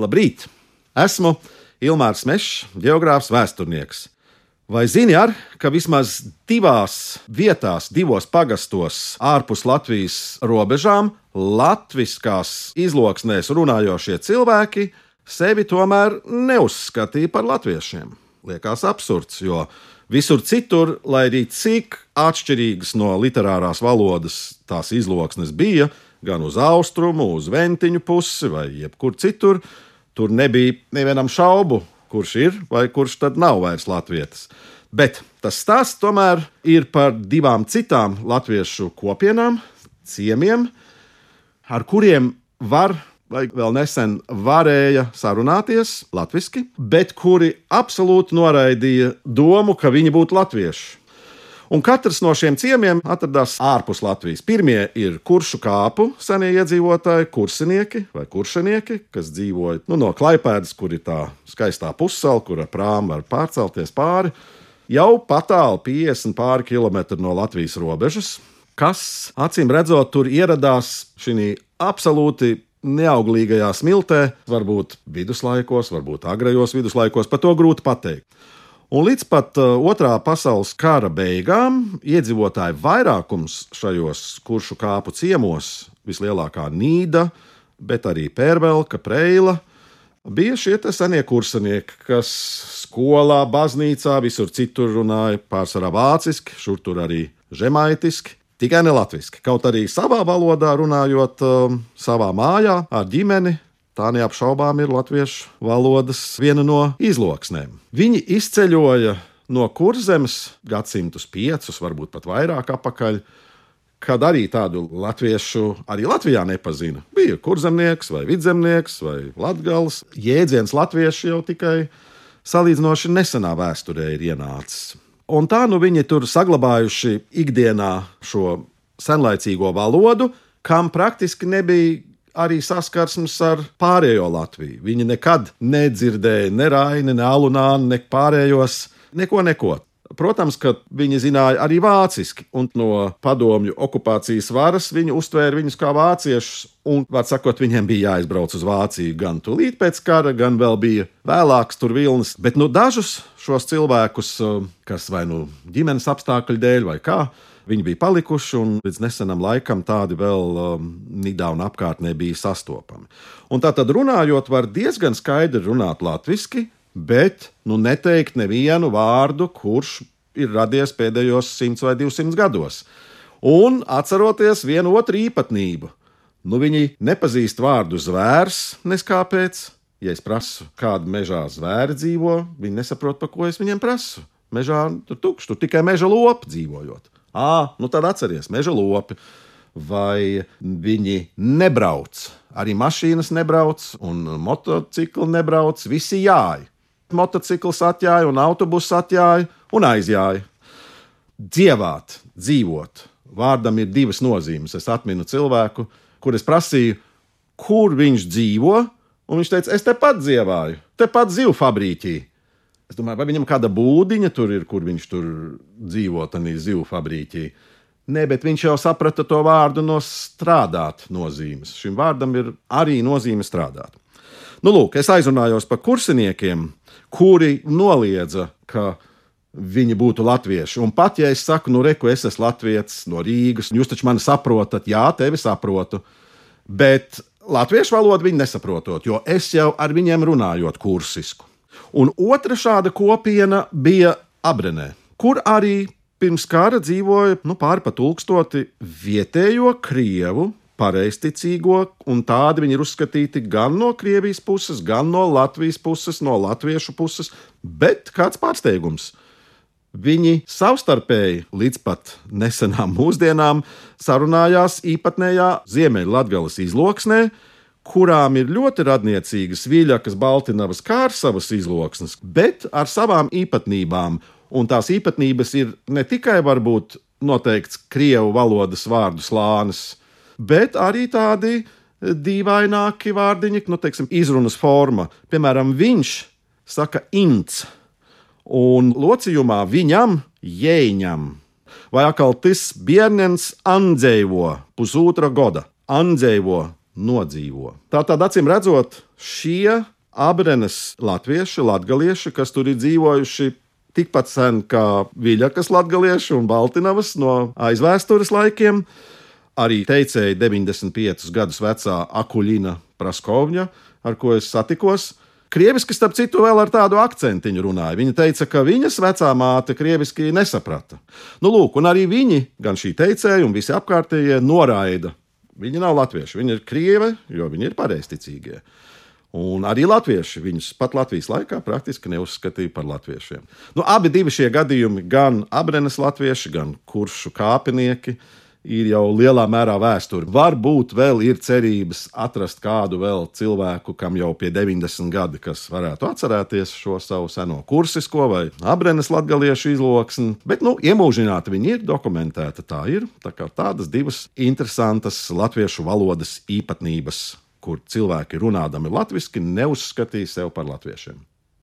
Labrīt! Esmu Ilmārs Mešs, geogrāfs, vēsturnieks. Vai zini, ar, ka vismaz divās vietās, divos pagastos ārpus Latvijas robežām, latviskās izloksnēs runājošie cilvēki sevi tomēr neuzskatīja par latviešiem? Liekas absurds, jo visur citur, lai arī cik atšķirīgas no literārās valodas tās izloksnes bija, gan uz austrumu, uz ventiņu pusi vai jebkur citur, tur nebija nevienam šaubu, kurš ir vai kurš tad nav vairs latvietis. Bet tas stāsts tomēr ir par divām citām latviešu kopienām, ciemiem, ar kuriem var vai vēl nesen varēja sarunāties latviešu, bet kuri absolūti noraidīja domu, ka viņi būtu latvieši. Un katrs no šiem ciemiemiem atradās ārpus Latvijas. Pirmie ir kuršu kāpu senie iedzīvotāji, kursinieki vai kuršinieki, kas dzīvoja nu, no Klaipēdas, kur ir tā skaistā pussala, kur ar prāmu var pārcelties pāri. Jau patālu 50 pāri kilometri no Latvijas robežas, kas acīm redzot, tur ieradās šī absolūti neauglīgajā smiltē, varbūt viduslaikos, varbūt agrajos viduslaikos, par to grūti pateikt. Un līdz pat uh, otrā pasaules kara beigām iedzīvotāju vairākums šajos kuršu kāpu ciemos, vislielākā Nīda, bet arī Pērvelka, Preila, bija šie senie kursinieki, kas skolā, baznīcā, visur citur runāja pārsvarā vāciski, šur tur arī žemaitiski. Tikai ne latviešu, kaut arī savā valodā runājot, um, savā mājā ar ģimeni, Tā neapšaubām ir latviešu valodas viena no izloksnēm. Viņi izceļoja no kurzemes gadsimtus piecus, varbūt pat vairāk apakaļ, kad arī tādu latviešu arī Latvijā nepazina. Bija kurzemnieks vai vidzemnieks vai latgals. Jēdziens latvieši jau tikai salīdzinoši nesenā vēsturē ir ienācis. Un tā nu viņi tur saglabājuši ikdienā šo senlaicīgo valodu, kam praktiski nebija arī saskarsmes ar pārējo Latviju. Viņi nekad nedzirdēja ne Raini, ne Alunānu, ne pārējos, neko, neko. Protams, ka viņi zināja arī vāciski, un no padomju okupācijas varas viņi uztvēra viņus kā vāciešus. Un, var sakot, viņiem bija jāizbrauc uz Vāciju gan tūlīt pēc kara, gan vēl bija vēlāks tur vilnis. Bet nu, dažus šos cilvēkus, kas vai nu ģimenes apstākļu dēļ vai kā, Viņi bija palikuši, un līdz nesenam laikam tādi vēl um, Nidā un apkārtnē bija sastopami. Un tā tad runājot, var diezgan skaidri runāt latviešu, bet nu, neteikt nevienu vārdu, kurš ir radies pēdējos 100 vai 200 gados. Un atceroties vienu otru īpatnību, nu, viņi nepazīst vārdu zvērs, neskāpēc. Ja es prasu, kāda mežā zvēri dzīvo, viņi nesaprot, pa ko es viņiem prasu. Mežā tur tukšs, tur tikai meža lopi dzīvojot. Ah, nu tad atcerieties, meža lopi. Vai viņi nebrauc? Arī mašīnas nebrauc, un motocikli nebrauc. Visi jāj. Motocikls atjāja, un autobuss atjāja un aizjāja. Dzievāt, dzīvot. Vārdam ir divas nozīmes. Es atminu cilvēku, kurus prasīju, kur viņš dzīvo, un viņš teica, es tepat dzievāju, tepat zivju fabrīķī. Es domāju, vai viņam kāda būdiņa tur ir, kur viņš tur dzīvo, tādā zivu fabrīķī. Nē, bet viņš jau saprata to vārdu no strādāt nozīmes. Šim vārdam ir arī nozīme strādāt. Nu, lūk, es aizrunājos par kursiniekiem, kuri noliedza, ka viņi būtu latvieši. Un pat ja es saku, nu, reku, es esmu latviečs no Rīgas, jūs taču mani saprotat, jā, tevi saprotu. Bet latviešu valodu viņi nesaprotot, jo es jau ar viņiem runājot kursisku. Un otra šāda kopiena bija Abrenē, kur arī pirms kara dzīvoja nu, pāri pa tūkstoti vietējo krievu. Pareizticīgo, un tādi viņi ir uzskatīti gan no Krievijas puses, gan no Latvijas puses, no latviešu puses. Bet kāds pārsteigums! Viņi savstarpēji līdz pat nesenām mūsdienām sarunājās īpatnējā Ziemeļvidgales izloksnē, kurām ir ļoti radniecīgas viļakas, baltinavas, kārsavas izloksnes, bet ar savām īpatnībām. Un tās īpatnības ir ne tikai varbūt noteikts krievu valodas vārdu slānis, bet arī tādi dīvaināki vārdiņi, nu, teiksim, izrunas forma. Piemēram, viņš saka ints, un locījumā viņam jēņam. Vai atkal tas bērns andzēvo pusotra gada, andzēvo nodzīvo. Tātad, acīm redzot, šie abrenes latvieši, latgalieši, kas tur ir dzīvojuši tikpat sen kā Viļakas latgalieši un Baltinavas no aizvēstures laikiem, arī teicēja 95 gadus vecā Akuļina Praskovņa, ar ko es satikos. Krieviski, starp citu, vēl ar tādu akcentiņu runāja. Viņa teica, ka viņas vecā māte krieviski nesaprata. Nu, lūk, un arī viņi, gan šī teicēja, un visi apkārtējie noraida. Viņi nav latvieši, viņi ir krievi, jo viņi ir pareizticīgie. Un arī latvieši viņus pat Latvijas laikā praktiski neuzskatīja par latviešiem. Nu, abi šie gadījumi, gan abrenes latvieši, gan kuršu kāpinieki, ir jau lielā mērā vēsture. Varbūt vēl ir cerības atrast kādu vēl cilvēku, kam jau pie 90 gadi, kas varētu atcerēties šo savu seno kursisko vai abrenes latgaliešu izloksni, bet nu, iemūžināti viņi ir, dokumentēta tā ir. Tā kā tādas divas interesantas latviešu valodas īpatnības, kur cilvēki runādami latviešu neuzskatīja sevi par latviešiem.